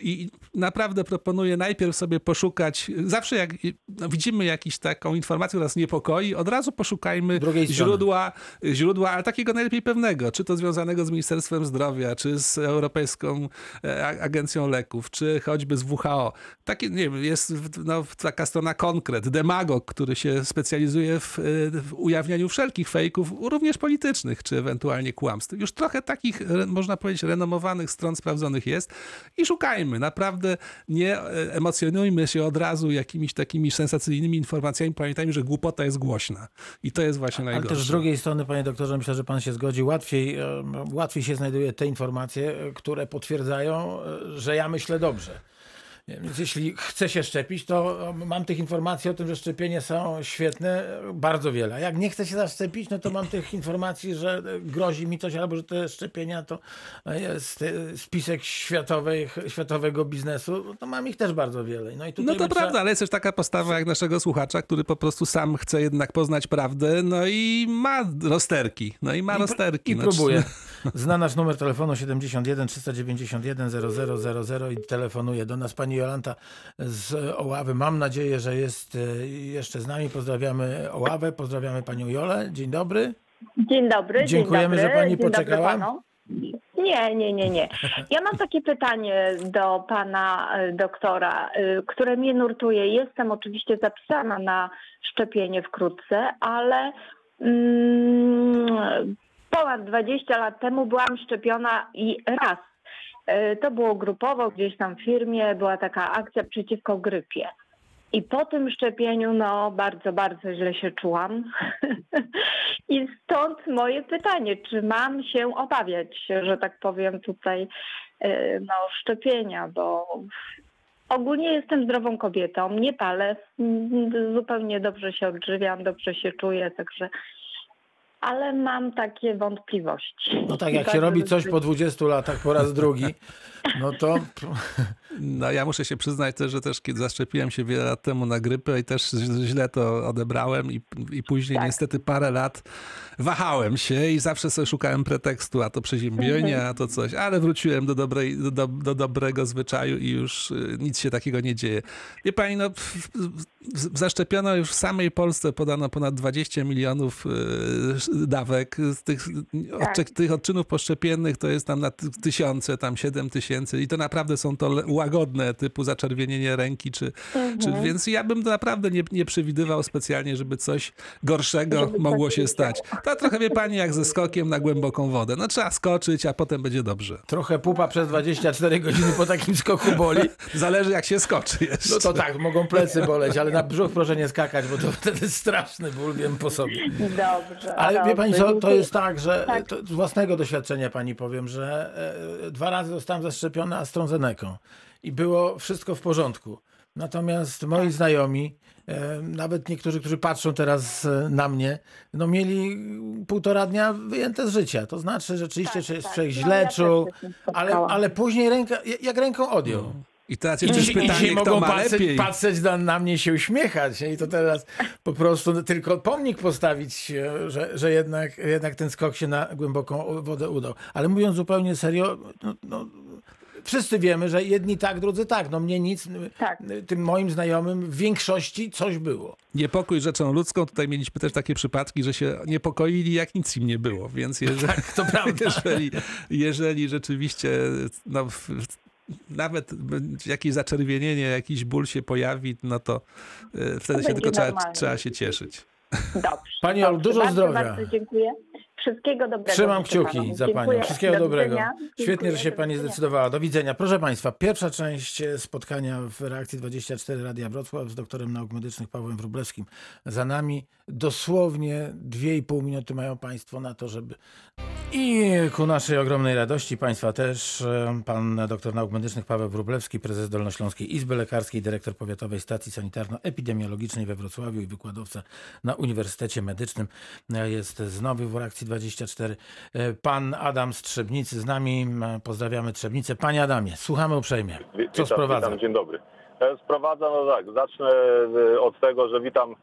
I naprawdę proponuję najpierw sobie poszukać. Zawsze jak no, widzimy jakąś taką informację, która nas niepokoi, od razu poszukajmy źródła, źródła, ale takiego najlepiej pewnego. Czy to związanego z Ministerstwem Zdrowia, czy z Europejską e, Agencją Leków, czy choćby z WHO. Takie, nie wiem, jest no, taka strona konkret, demagog, który się specjalizuje w, e, w ujawnianiu wszelkich fejków, również politycznych, czy ewentualnie kłamstw. Już trochę takich, można powiedzieć, renomowanych stron sprawdzonych jest i szukajmy. Naprawdę nie e, emocjonujmy się od razu jakimiś takimi sensacyjnymi informacjami. Pamiętajmy, że głupota jest głośna. I to jest właśnie Ale najgorsze. też z drugiej strony, panie doktorze, myślę, że pan się zgodzi, łatwiej, łatwiej się znajduje te informacje, które potwierdzają, e, że ja myślę dobrze. Więc jeśli chcę się szczepić, to mam tych informacji o tym, że szczepienia są świetne, bardzo wiele. A jak nie chcę się zaszczepić, no to mam tych informacji, że grozi mi coś, albo że te szczepienia to jest e, spisek światowej, światowego biznesu, no to mam ich też bardzo wiele. No, i tutaj No to my trzeba- prawda, ale jest też taka postawa jak naszego słuchacza, który po prostu sam chce jednak poznać prawdę, no i ma rozterki. No i ma I pr- rozterki. I no, próbuje. Zna nasz numer telefonu 71 391 0000 i telefonuje do nas pani Jolanta z Oławy. Mam nadzieję, że jest e, jeszcze z nami. Pozdrawiamy Oławę, pozdrawiamy panią Jolę. Dzień dobry. Dzień dobry. Dziękujemy, dzień że dobry. pani dzień poczekała. Nie, nie, nie, nie. Ja mam takie pytanie do pana e, doktora, e, które mnie nurtuje. Jestem oczywiście zapisana na szczepienie wkrótce, ale mm, ponad 20 lat temu byłam szczepiona i raz. E, To było grupowo gdzieś tam w firmie, była taka akcja przeciwko grypie. I po tym szczepieniu, no, bardzo, bardzo źle się czułam. I stąd moje pytanie, czy mam się obawiać, że tak powiem, tutaj e, no, szczepienia, bo ogólnie jestem zdrową kobietą, nie palę, mm, zupełnie dobrze się odżywiam, dobrze się czuję, także. Ale mam takie wątpliwości. No tak, jak się bardzo robi coś po 20 latach po raz drugi, no to No ja muszę się przyznać też, że też kiedy zaszczepiłem się wiele lat temu na grypę i też źle to odebrałem i, i później Tak. niestety parę lat wahałem się i zawsze sobie szukałem pretekstu, a to przeziębienie, a to coś, ale wróciłem do, dobrej, do, do, do dobrego zwyczaju i już y, nic się takiego nie dzieje. Wie pani, no zaszczepiono już w samej Polsce podano ponad 20 milionów y, dawek. Z tych, Tak. odcze- tych odczynów poszczepiennych to jest tam na ty- tysiące, tam 7 tysięcy i to naprawdę są to łagodne typu zaczerwienienie ręki, czy, czy więc ja bym naprawdę nie, nie przewidywał specjalnie, żeby coś gorszego Żeby mogło coś się stać. To trochę wie pani jak ze skokiem na głęboką wodę. No trzeba skoczyć, a potem będzie dobrze. trochę pupa przez 24 godziny po takim skoku boli. Zależy jak się skoczy jeszcze. No to tak, mogą plecy boleć, ale na brzuch proszę nie skakać, bo to wtedy straszny ból, wiem po sobie. Dobrze. Ale dobrze, wie pani co, to jest tak, że Tak. to z własnego doświadczenia pani powiem, że e, dwa razy zostałem zaszczepiony AstraZeneką i było wszystko w porządku. Natomiast moi znajomi, e, nawet niektórzy, którzy patrzą teraz e, na mnie, no mieli półtora dnia wyjęte z życia. To znaczy rzeczywiście, Tak, że tak. człowiek No, źle ja też czuł, tym ale, ale później ręka, jak ręką odjął. I teraz I, jeszcze jest i pytanie, kto mogą ma patrzeć, lepiej. patrzeć na, na mnie się uśmiechać. nie? I to teraz po prostu tylko pomnik postawić, e, że, że jednak, jednak ten skok się na głęboką wodę udał. Ale mówiąc zupełnie serio, no, no, wszyscy wiemy, że jedni tak, drudzy tak. No mnie nic, Tak. tym moim znajomym w większości coś było. Niepokój rzeczą ludzką. Tutaj mieliśmy też takie przypadki, że się niepokoili, jak nic im nie było. Więc jeżeli, Tak, to prawda. jeżeli, jeżeli rzeczywiście no, nawet jakieś zaczerwienienie, jakiś ból się pojawi, no to y, wtedy się będzie tylko trzeba, trzeba się cieszyć. Dobrze. Pani Olu, dobrze. dużo bardzo, zdrowia. Bardzo dziękuję. Wszystkiego dobrego. Trzymam kciuki za Dziękuję. panią. Wszystkiego Do dobrego. Świetnie, że się pani zdecydowała. Do widzenia. Proszę państwa, pierwsza część spotkania w reakcji 24 Radia Wrocław z doktorem nauk medycznych Pawłem Wróblewskim za nami. Dosłownie 2,5 minuty mają państwo na to, żeby... I ku naszej ogromnej radości państwa też e, pan doktor nauk medycznych Paweł Wróblewski, prezes Dolnośląskiej Izby Lekarskiej, dyrektor Powiatowej Stacji Sanitarno-Epidemiologicznej we Wrocławiu i wykładowca na Uniwersytecie Medycznym e, jest znowu w reakcji 24. E, Pan Adam z Trzebnicy z nami. Pozdrawiamy Trzebnicę. Panie Adamie, słuchamy uprzejmie. Co witam, sprowadza? Witam, dzień dobry. E, Sprowadza, no tak, zacznę e, od tego, że witam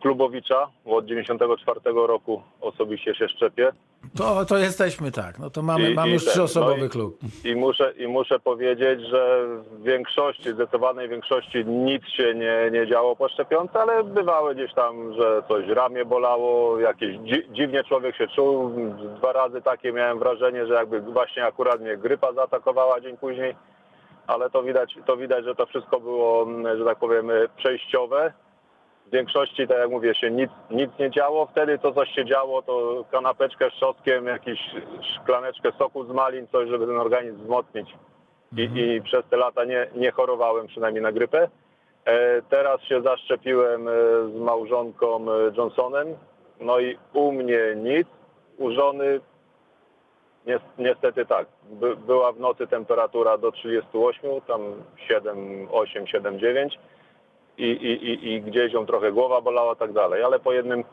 Klubowicza, bo od 94 roku osobiście się szczepię To, to jesteśmy tak. No to mamy, I- mamy i już ten, trzyosobowy no i- klub. i muszę, i muszę powiedzieć, że w większości, zdecydowanej większości nic się nie, nie działo po szczepionce, ale bywały gdzieś tam, że coś ramię bolało, jakieś dzi, dziwnie człowiek się czuł. Dwa razy takie miałem wrażenie, że jakby właśnie akurat mnie grypa zaatakowała dzień później, ale to widać, to widać, że to wszystko było, że tak powiem, przejściowe. W większości, tak jak mówię, się nic, nic nie działo. Wtedy to, coś się działo, to kanapeczkę z czosnkiem, jakąś szklaneczkę soku z malin, coś, żeby ten organizm wzmocnić. I, i przez te lata nie, nie chorowałem przynajmniej na grypę. E, teraz się zaszczepiłem e, z małżonką e, Johnsonem. No i u mnie nic. U żony Nies- Niestety tak. By, była w nocy temperatura do 38, tam 7, 8, 7, 9 i, i, i, i gdzieś ją trochę głowa bolała tak dalej, ale po jednym,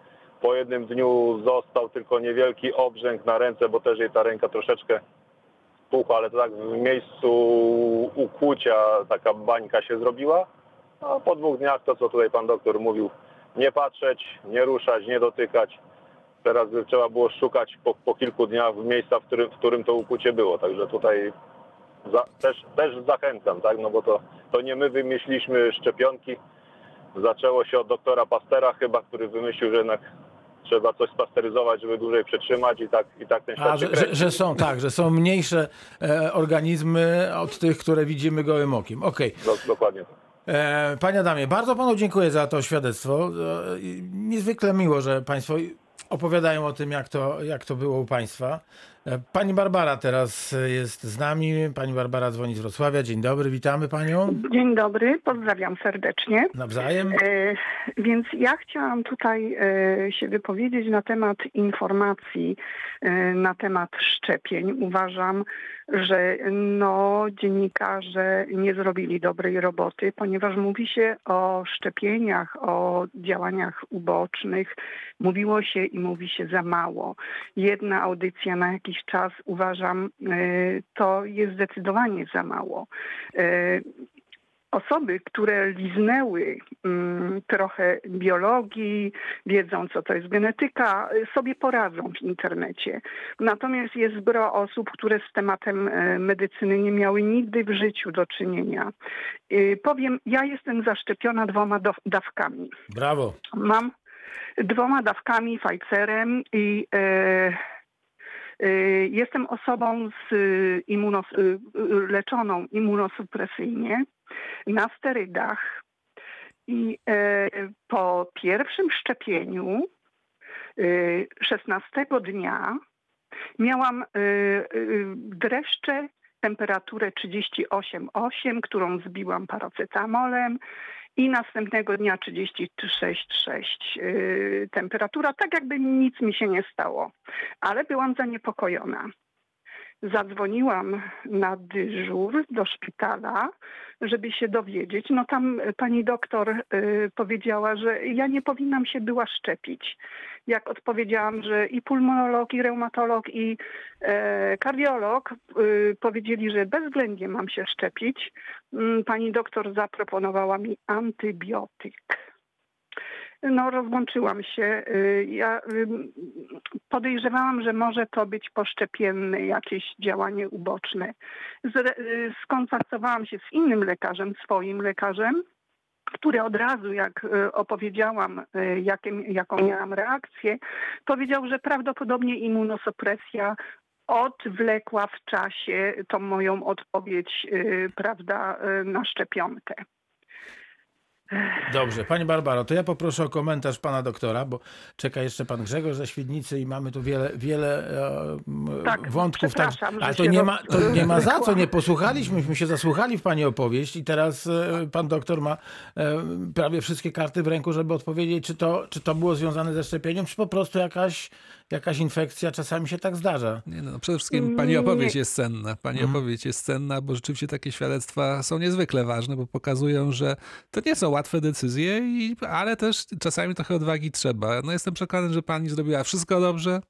po jednym dniu został tylko niewielki obrzęk na ręce, bo też jej ta ręka troszeczkę spuchła, ale to tak w miejscu ukłucia taka bańka się zrobiła. A po dwóch dniach to, co tutaj pan doktor mówił, nie patrzeć, nie ruszać, nie dotykać teraz trzeba było szukać po, po kilku dniach miejsca, w którym, w którym to ukucie było. Także tutaj za, też, też zachęcam, tak? No bo to, to nie my wymyśliliśmy szczepionki. Zaczęło się od doktora Pastera chyba, który wymyślił, że jednak trzeba coś spasteryzować, żeby dłużej przetrzymać i tak, i tak ten świat A, że, że, że są, tak, że są mniejsze e, organizmy od tych, które widzimy gołym okiem. Okej. Do, dokładnie tak. E, Panie Adamie, bardzo panu dziękuję za to świadectwo. E, Niezwykle miło, że państwo opowiadają o tym, jak to, jak to było u państwa. E, Pani Barbara teraz jest z nami. Pani Barbara dzwoni z Wrocławia. Dzień dobry, witamy panią. Dzień dobry, pozdrawiam serdecznie. Nawzajem. E, więc ja chciałam tutaj e, się wypowiedzieć na temat informacji, e, na temat szczepień. Uważam, że no, dziennikarze nie zrobili dobrej roboty, ponieważ mówi się o szczepieniach, o działaniach ubocznych. Mówiło się i mówi się za mało. Jedna audycja na jakiś czas uważam, e, to jest zdecydowanie za mało. E, Osoby, które liznęły mm, trochę biologii, wiedzą co to jest genetyka, y, sobie poradzą w internecie. Natomiast jest gro osób, które z tematem e, medycyny nie miały nigdy w życiu do czynienia. Y, Powiem, ja jestem zaszczepiona dwoma do- dawkami. Brawo. Mam dwoma dawkami Pfizerem i e, jestem osobą z y, immunos, y, y, leczoną immunosupresyjnie na sterydach. I e, po pierwszym szczepieniu e, 16 dnia miałam dreszcze, temperaturę 38,8, którą zbiłam paracetamolem i następnego dnia 36,6 yy, temperatura, tak jakby nic mi się nie stało. Ale byłam zaniepokojona. Zadzwoniłam na dyżur do szpitala, żeby się dowiedzieć. No tam pani doktor y, powiedziała, że ja nie powinnam się była szczepić. Jak odpowiedziałam, że i pulmonolog, i reumatolog, i e, kardiolog y, powiedzieli, że bezwzględnie mam się szczepić, mm, pani doktor zaproponowała mi antybiotyk. No, rozłączyłam się. Y, Ja ym, podejrzewałam, że może to być poszczepienne jakieś działanie uboczne. Y, Skontaktowałam się z innym lekarzem, swoim lekarzem, który od razu, jak y, opowiedziałam, y, jakie, jaką miałam reakcję, powiedział, że prawdopodobnie immunosupresja odwlekła w czasie tą moją odpowiedź, y, prawda, y, na szczepionkę. Dobrze, Pani Barbaro, to ja poproszę o komentarz Pana doktora, bo czeka jeszcze Pan Grzegorz ze Świdnicy i mamy tu wiele, wiele e, Tak, wątków. Tak, ale to nie, ma, to nie ma za co, nie posłuchaliśmy, myśmy się zasłuchali w Pani opowieść i teraz e, Pan doktor ma e, prawie wszystkie karty w ręku, żeby odpowiedzieć, czy to, czy to było związane ze szczepieniem, czy po prostu jakaś, jakaś infekcja, czasami się tak zdarza. Nie, no, przede wszystkim pani opowieść jest cenna. Pani Mhm. opowieść jest cenna, bo rzeczywiście takie świadectwa są niezwykle ważne, bo pokazują, że to nie są łatwe decyzje, i, ale też czasami trochę odwagi trzeba. No jestem przekonany, że pani zrobiła wszystko dobrze.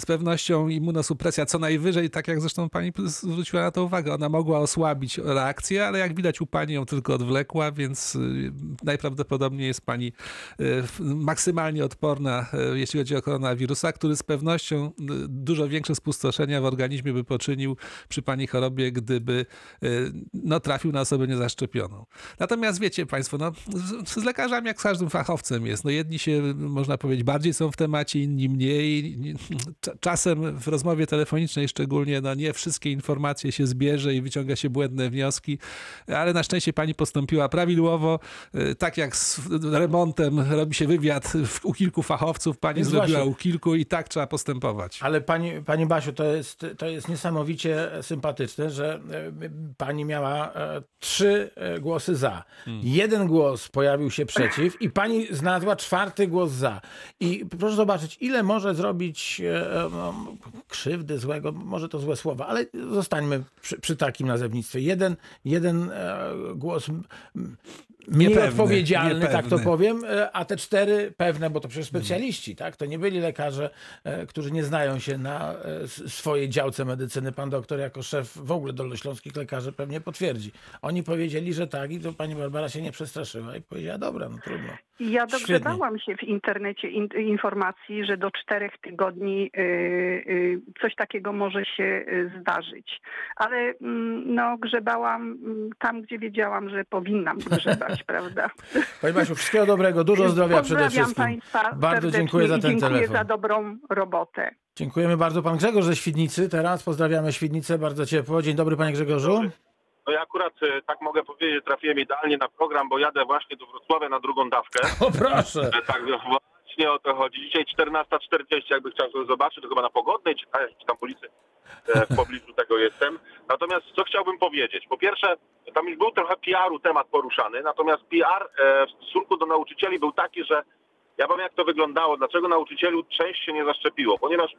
Z pewnością immunosupresja co najwyżej, tak jak zresztą pani zwróciła na to uwagę, ona mogła osłabić reakcję, ale jak widać u pani ją tylko odwlekła, więc y, najprawdopodobniej jest pani y, maksymalnie odporna, y, jeśli chodzi o koronawirusa, który z pewnością y, dużo większe spustoszenia w organizmie by poczynił przy pani chorobie, gdyby y, no, trafił na osobę niezaszczepioną. Natomiast wiecie państwo, no, z, z lekarzami jak z każdym fachowcem jest. No, jedni się, można powiedzieć, bardziej są w temacie, inni mniej. Cza- Czasem w rozmowie telefonicznej szczególnie no, nie wszystkie informacje się zbierze i wyciąga się błędne wnioski, ale na szczęście pani postąpiła prawidłowo. Y, Tak jak z remontem robi się wywiad u kilku fachowców, pani Więc zrobiła właśnie. u kilku i tak trzeba postępować. Ale pani, pani Basiu, to jest, to jest niesamowicie sympatyczne, że e, pani miała e, trzy e, głosy za. Jeden głos pojawił się przeciw i pani znalazła czwarty głos za. I proszę zobaczyć, ile może zrobić no, krzywdy, złego, może to złe słowa, ale zostańmy przy, przy takim nazewnictwie. Jeden, jeden głos mniej Niepewny, odpowiedzialny, tak to powiem, e, a te cztery pewne, bo to przecież specjaliści, tak? To nie byli lekarze, e, którzy nie znają się na e, swojej działce medycyny. Pan doktor jako szef w ogóle dolnośląskich lekarzy pewnie potwierdzi. Oni powiedzieli, że tak i to pani Barbara się nie przestraszyła i powiedziała, dobra, no trudno. Ja Świetnie. dogrzebałam się w internecie in, informacji, że do czterech tygodni y, y, coś takiego może się y, zdarzyć. Ale mm, no, grzebałam mm, tam, gdzie wiedziałam, że powinnam grzebać, prawda? Pani Basiu, wszystkiego dobrego, dużo zdrowia przede Pozdrawiam wszystkim. Państwa Bardzo dziękuję za ten dziękuję telefon. za dobrą robotę. Dziękujemy bardzo. Pan Grzegorz ze Świdnicy teraz. Pozdrawiamy Świdnicę, bardzo ciepło. Dzień dobry panie Grzegorzu. No ja akurat e, tak mogę powiedzieć, trafiłem idealnie na program, bo jadę właśnie do Wrocławia na drugą dawkę. O proszę. Tak, właśnie o to chodzi. Dzisiaj 14.40, jakby chciał sobie zobaczyć, to chyba na Pogodnej, czy, czy tam ulicy e, w pobliżu tego jestem. Natomiast co chciałbym powiedzieć? Po pierwsze, tam już był trochę PR-u temat poruszany, natomiast PR e, w stosunku do nauczycieli był taki, że ja powiem jak to wyglądało, dlaczego nauczycielu część się nie zaszczepiło, ponieważ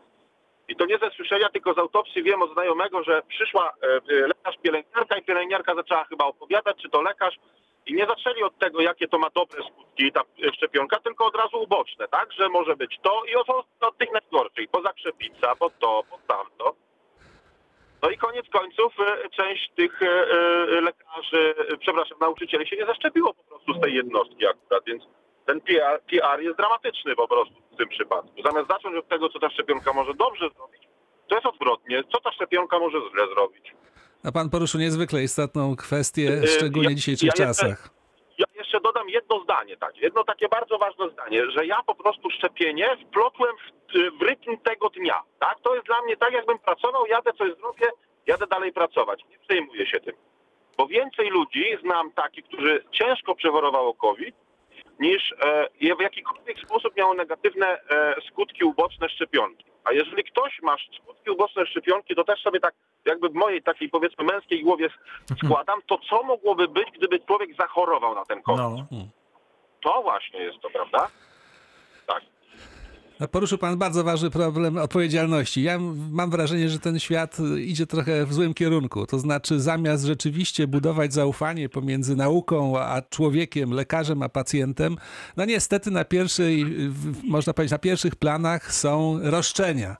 i to nie ze słyszenia, tylko z autopsji wiem od znajomego, że przyszła e, lekarz, pielęgniarka i pielęgniarka zaczęła chyba opowiadać, czy to lekarz i nie zaczęli od tego, jakie to ma dobre skutki ta szczepionka, tylko od razu uboczne, tak? Że może być to i od, od tych najgorszych, po zakrzepica, po to, po tamto. No i koniec końców e, część tych e, e, lekarzy, przepraszam, nauczycieli się nie zaszczepiło po prostu z tej jednostki akurat, więc ten PR, PR jest dramatyczny po prostu w tym przypadku. Zamiast zacząć od tego, co ta szczepionka może dobrze zrobić, to jest odwrotnie. Co ta szczepionka może źle zrobić? A pan poruszył niezwykle istotną kwestię, E, szczególnie ja- w dzisiejszych ja czasach. Ja jeszcze dodam jedno zdanie, tak, jedno takie bardzo ważne zdanie, że ja po prostu szczepienie wplotłem w, w rytm tego dnia, tak? To jest dla mnie tak, jakbym pracował, jadę coś zrobię, jadę dalej pracować. Nie przejmuję się tym. Bo więcej ludzi znam takich, którzy ciężko przechorowało COVID, niż e, w jakikolwiek sposób miało negatywne e, skutki uboczne szczepionki. A jeżeli ktoś ma skutki uboczne szczepionki, to też sobie tak jakby w mojej takiej powiedzmy męskiej głowie składam, to co mogłoby być, gdyby człowiek zachorował na ten COVID? No. To właśnie jest to, prawda? Tak. Poruszył pan bardzo ważny problem odpowiedzialności. Ja mam wrażenie, że ten świat y, idzie trochę w złym kierunku. To znaczy, zamiast rzeczywiście budować zaufanie pomiędzy nauką a człowiekiem, lekarzem a pacjentem, no niestety na pierwszej, można powiedzieć, na pierwszych planach są roszczenia.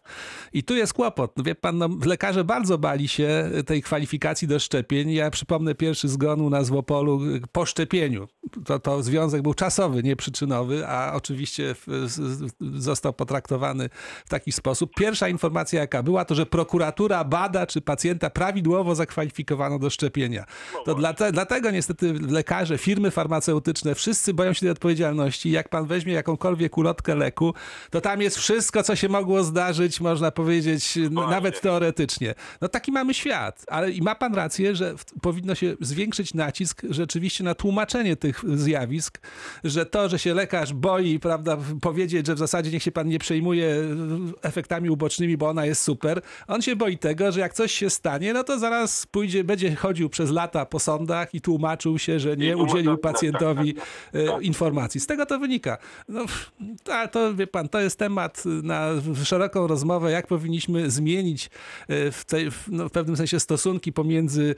I tu jest kłopot. No Wie pan, no, lekarze bardzo bali się tej kwalifikacji do szczepień. Ja przypomnę pierwszy zgon u nas w Opolu y, po szczepieniu. To, to związek był czasowy, nie przyczynowy, a oczywiście w, z, z- został potraktowany w taki sposób. Pierwsza informacja, jaka była, to że prokuratura bada, czy pacjenta prawidłowo zakwalifikowano do szczepienia. To dlate, dlatego niestety lekarze, firmy farmaceutyczne, wszyscy boją się tej odpowiedzialności. Jak pan weźmie jakąkolwiek ulotkę leku, to tam jest wszystko, co się mogło zdarzyć, można powiedzieć, n- nawet teoretycznie. No taki mamy świat. Ale i ma pan rację, że powinno się zwiększyć nacisk rzeczywiście na tłumaczenie tych zjawisk, że to, że się lekarz boi, prawda, powiedzieć, że w zasadzie niech się pan nie przejmuje efektami ubocznymi, bo ona jest super. On się boi tego, że jak coś się stanie, no to zaraz pójdzie, będzie chodził przez lata po sądach i tłumaczył się, że nie udzielił tak, tak, pacjentowi tak, e, informacji. Z tego to wynika. No, a to wie pan, to jest temat na szeroką rozmowę, jak powinniśmy zmienić e, w, tej, no, w pewnym sensie stosunki pomiędzy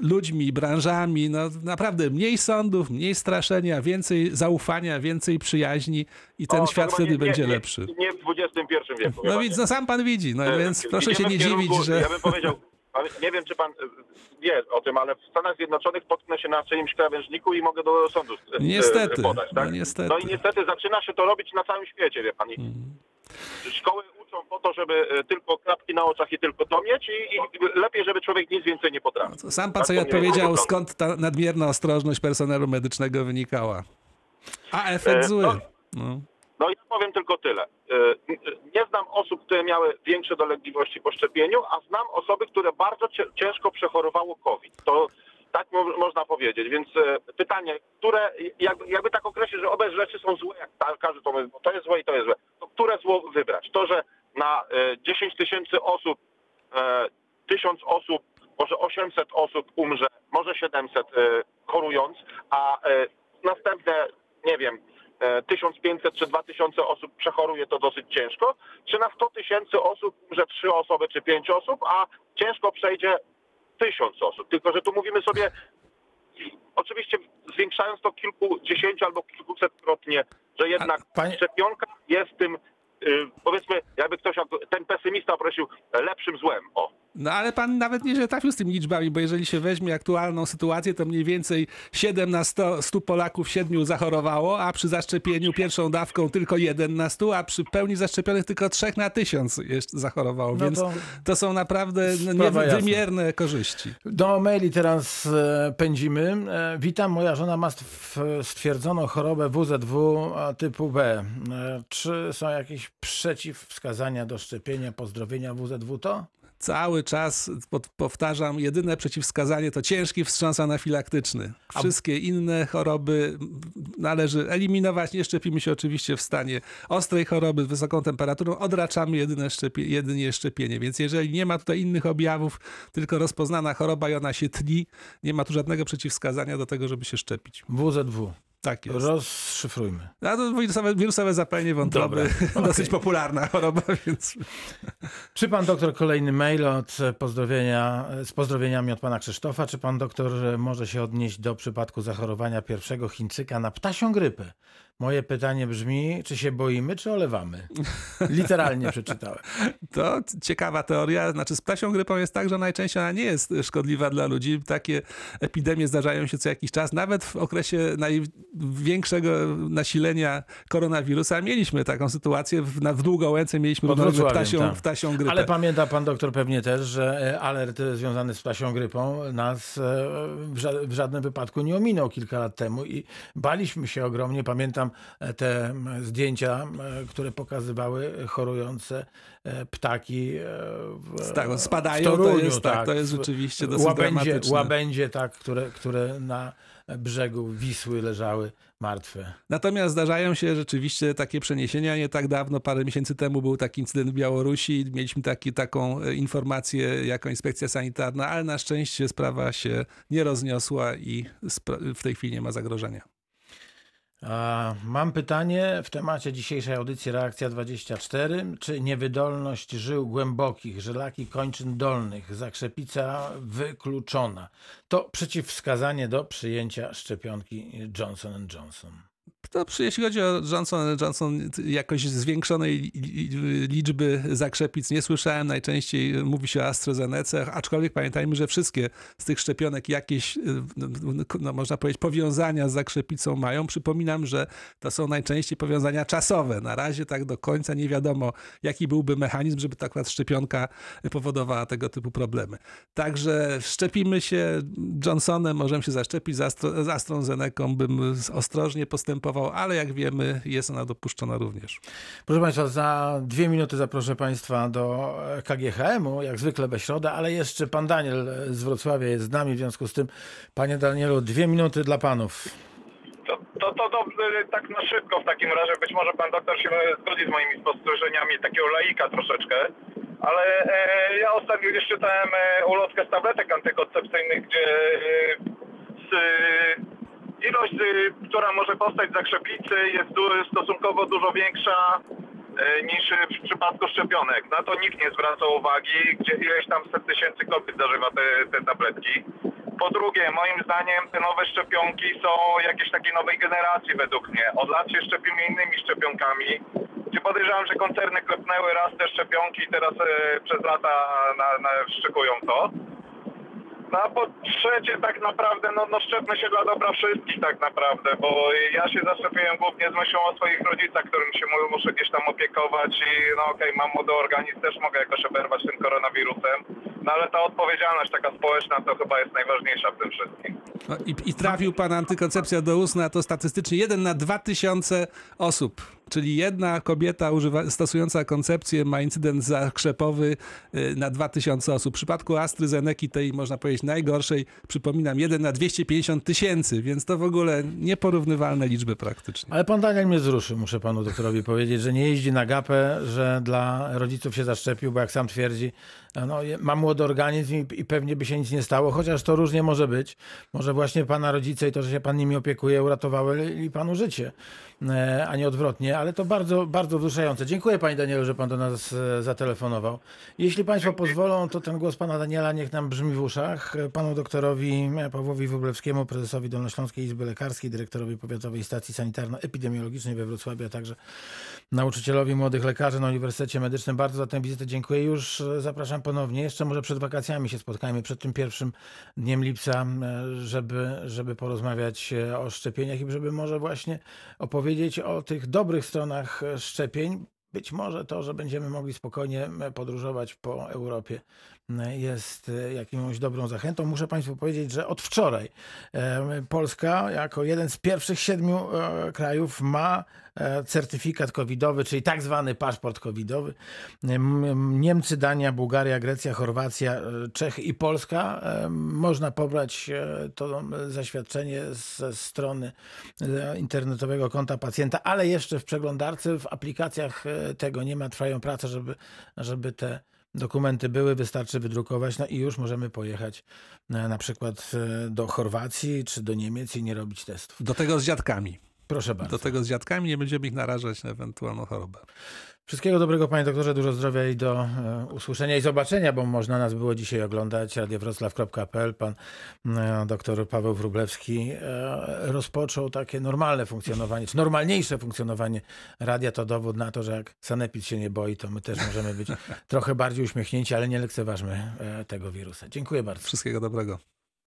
ludźmi, branżami. No, naprawdę mniej sądów, mniej straszenia, więcej zaufania, więcej przyjaźni i ten O, świat wtedy nie, będzie nie, lepszy. Nie w XXI wieku. No nie. no, sam pan widzi, no E, więc proszę się nie kierunku- dziwić, że... Ja bym powiedział, ale nie wiem, czy pan e, wie o tym, ale w Stanach Zjednoczonych potknę się na czyimś krawężniku i mogę do sądu e, Niestety, podać. Tak? no niestety. No i niestety zaczyna się to robić na całym świecie, wie pan. I Mm. Szkoły uczą po to, żeby e, tylko klapki na oczach i tylko to mieć i, i lepiej, żeby człowiek nic więcej nie potrafił. Sam pan Tak sobie odpowiedział, skąd ta nadmierna ostrożność personelu medycznego wynikała. A efekt E, zły. no. No. No i ja powiem tylko tyle. E, Nie znam osób, które miały większe dolegliwości po szczepieniu, a znam osoby, które bardzo ciężko przechorowało COVID. To tak mo- można powiedzieć. Więc e, pytanie, które, jakby, tak określić, że obie rzeczy są złe, jak ta- każdy to mówi, to jest złe i to jest złe, to które zło wybrać? To, że na e, 10 tysięcy osób, e, 1000 osób, może 800 osób umrze, może 700 e, chorując, a e, następne, nie wiem, e, 1500 czy 2000 osób przechoruje to dosyć ciężko, czy na 100 tysięcy osób umrze 3 osoby czy 5 osób, a ciężko przejdzie 1000 osób. Tylko, że tu mówimy sobie Oczywiście zwiększając to kilkudziesięciu albo kilkusetkrotnie, że jednak panie- szczepionka jest tym, y, powiedzmy, jakby ktoś, ten pesymista prosił, lepszym złem. O. No ale pan nawet nie trafił z tymi liczbami, bo jeżeli się weźmie aktualną sytuację, to mniej więcej 7 na 100, 100 Polaków 7 zachorowało, a przy zaszczepieniu pierwszą dawką tylko 1 na 100, a przy pełni zaszczepionych tylko 3 na 1000 jeszcze zachorowało. No Więc to to są naprawdę jasna. niewymierne korzyści. Do maili teraz e, pędzimy. E, Witam, moja żona ma stw- stwierdzoną chorobę WZW typu B. E, Czy są jakieś przeciwwskazania do szczepienia, pozdrowienia WZW to? Cały czas powtarzam, jedyne przeciwwskazanie to ciężki wstrząs anafilaktyczny. Wszystkie inne choroby należy eliminować. Nie szczepimy się oczywiście w stanie ostrej choroby z wysoką temperaturą. Odraczamy jedyne szczepie, jedynie szczepienie. Więc jeżeli nie ma tutaj innych objawów, tylko rozpoznana choroba i ona się tli, nie ma tu żadnego przeciwwskazania do tego, żeby się szczepić. WZW. Tak jest. Rozszyfrujmy. A to wirusowe, wirusowe zapalenie wątroby, Dobra, dosyć okej. popularna choroba, więc... Czy pan doktor kolejny mail od pozdrowienia, z pozdrowieniami od pana Krzysztofa? Czy pan doktor może się odnieść do przypadku zachorowania pierwszego Chińczyka na ptasią grypę? Moje pytanie brzmi, czy się boimy, czy olewamy? Literalnie przeczytałem. To ciekawa teoria. Znaczy z ptasią grypą jest tak, że najczęściej ona nie jest szkodliwa dla ludzi. Takie epidemie zdarzają się co jakiś czas. Nawet w okresie największego nasilenia koronawirusa mieliśmy taką sytuację. W, na, w Długołęce mieliśmy Pod równolegle Wrocławiem, ptasią, tak. ptasią grypę. Ale pamięta pan doktor pewnie też, że e, alert związany z ptasią grypą nas e, w, ża- w żadnym wypadku nie ominął kilka lat temu i baliśmy się ogromnie. Pamiętam e, te m, zdjęcia, które pokazywały chorujące e, ptaki e, w, Tak, spadają, w Toruniu, to jest, tak, to jest rzeczywiście dosyć łabędzie, dramatyczne. łabędzie, tak, które, które na brzegu Wisły leżały martwe. Natomiast zdarzają się rzeczywiście takie przeniesienia. Nie tak dawno, parę miesięcy temu był taki incydent w Białorusi. Mieliśmy taki, taką e, informację jako inspekcja sanitarna, ale na szczęście sprawa się nie rozniosła i w tej chwili nie ma zagrożenia. Mam pytanie w temacie dzisiejszej audycji Reakcja 24. Czy niewydolność żył głębokich, żylaki kończyn dolnych, zakrzepica wykluczona to przeciwwskazanie do przyjęcia szczepionki Johnson Johnson? To jeśli chodzi o Johnson Johnson, jakoś zwiększonej li- li- liczby zakrzepic nie słyszałem. Najczęściej mówi się o AstraZeneca, aczkolwiek pamiętajmy, że wszystkie z tych szczepionek jakieś, y, no, można powiedzieć, powiązania z zakrzepicą mają. Przypominam, że to są najczęściej powiązania czasowe. Na razie tak do końca nie wiadomo, jaki byłby mechanizm, żeby ta akurat szczepionka powodowała tego typu problemy. Także szczepimy się Johnsonem, możemy się zaszczepić, z, Astro, bym ostrożnie postępował, ale jak wiemy, jest ona dopuszczona również. Proszę Państwa, za dwie minuty zaproszę Państwa do KGHM-u, jak zwykle bez środa, ale jeszcze Pan Daniel z Wrocławia jest z nami, w związku z tym, Panie Danielu, dwie minuty dla Panów. To, to, to dobrze, tak na szybko w takim razie. Być może pan doktor się zgodzi z moimi spostrzeżeniami takiego laika troszeczkę. Ale e, ja ostatnio gdzieś czytałem e, ulotkę z tabletek antykoncepcyjnych, gdzie e, z, ilość, e, która może powstać z zakrzepicy jest stosunkowo dużo większa e, niż w przypadku szczepionek. Na to nikt nie zwraca uwagi, gdzie ileś tam set tysięcy kobiet zażywa te, te tabletki. Po drugie, moim zdaniem te nowe szczepionki są jakiejś takiej nowej generacji według mnie. Od lat się szczepimy innymi szczepionkami, gdzie podejrzewam, że koncerny klepnęły raz te szczepionki i teraz e, przez lata na, na, szczekują to. No a po trzecie tak naprawdę, no, no szczepmy się dla dobra wszystkich tak naprawdę, bo ja się zaszczepiłem głównie z myślą o swoich rodzicach, którym się mu- muszę gdzieś tam opiekować i no okej, mam młody organizm, też mogę jakoś oberwać tym koronawirusem, no ale ta odpowiedzialność taka społeczna to chyba jest najważniejsza w tym wszystkim. No i, I trafił pan antykoncepcja do ustna, to statystycznie 1 na 2000 osób. Czyli jedna kobieta używa, stosująca koncepcję ma incydent zakrzepowy y, na 2000 osób. W przypadku AstraZeneki, tej można powiedzieć najgorszej, przypominam, 1 na 250 tysięcy, więc to w ogóle nieporównywalne liczby praktycznie. Ale pan Daniel mnie wzruszy, muszę panu doktorowi powiedzieć, że nie jeździ na gapę, że dla rodziców się zaszczepił, bo jak sam twierdzi, no, ma młody organizm i, i pewnie by się nic nie stało, chociaż to różnie może być. Może właśnie pana rodzice i to, że się pan nimi opiekuje, uratowały i panu życie, e, a nie odwrotnie. ale to bardzo, bardzo wzruszające. Dziękuję Panie Danielu, że Pan do nas e, zatelefonował. Jeśli Państwo pozwolą, to ten głos Pana Daniela niech nam brzmi w uszach. E, Panu doktorowi Pawłowi Wróblewskiemu, prezesowi Dolnośląskiej Izby Lekarskiej, dyrektorowi Powiatowej Stacji Sanitarno-Epidemiologicznej we Wrocławiu, a także nauczycielowi młodych lekarzy na Uniwersytecie Medycznym. Bardzo za tę wizytę dziękuję. Już e, ponownie. Jeszcze może przed wakacjami się spotkajmy, przed tym pierwszym dniem lipca, żeby, żeby porozmawiać e, o szczepieniach i żeby może właśnie opowiedzieć o tych dobrych stronach e, szczepień. Być może to, że będziemy mogli spokojnie podróżować po Europie jest e, jakąś dobrą zachętą. Muszę Państwu powiedzieć, że od wczoraj Polska jako jeden z pierwszych siedmiu e, krajów ma e, certyfikat covidowy, czyli tak zwany paszport covidowy. Niemcy, Dania, Bułgaria, Grecja, Chorwacja, Czechy i Polska można pobrać to zaświadczenie ze strony internetowego konta pacjenta, ale jeszcze w przeglądarce, w aplikacjach tego nie ma. Trwają prace, żeby, żeby te dokumenty były, wystarczy wydrukować, no i już możemy pojechać e, na przykład e, do Chorwacji czy do Niemiec i nie robić testów. Do tego z dziadkami. Proszę bardzo. Do tego z dziadkami nie będziemy ich narażać na ewentualną chorobę. Wszystkiego dobrego, panie doktorze, dużo zdrowia i do e, usłyszenia i zobaczenia, bo można nas było dzisiaj oglądać. radiowroclaw.pl. Pan e, doktor Paweł Wróblewski e, rozpoczął takie normalne funkcjonowanie, czy normalniejsze funkcjonowanie radia. To dowód na to, że jak Sanepid się nie boi, to my też możemy być trochę bardziej uśmiechnięci, ale nie lekceważmy tego wirusa. Dziękuję bardzo. Wszystkiego dobrego.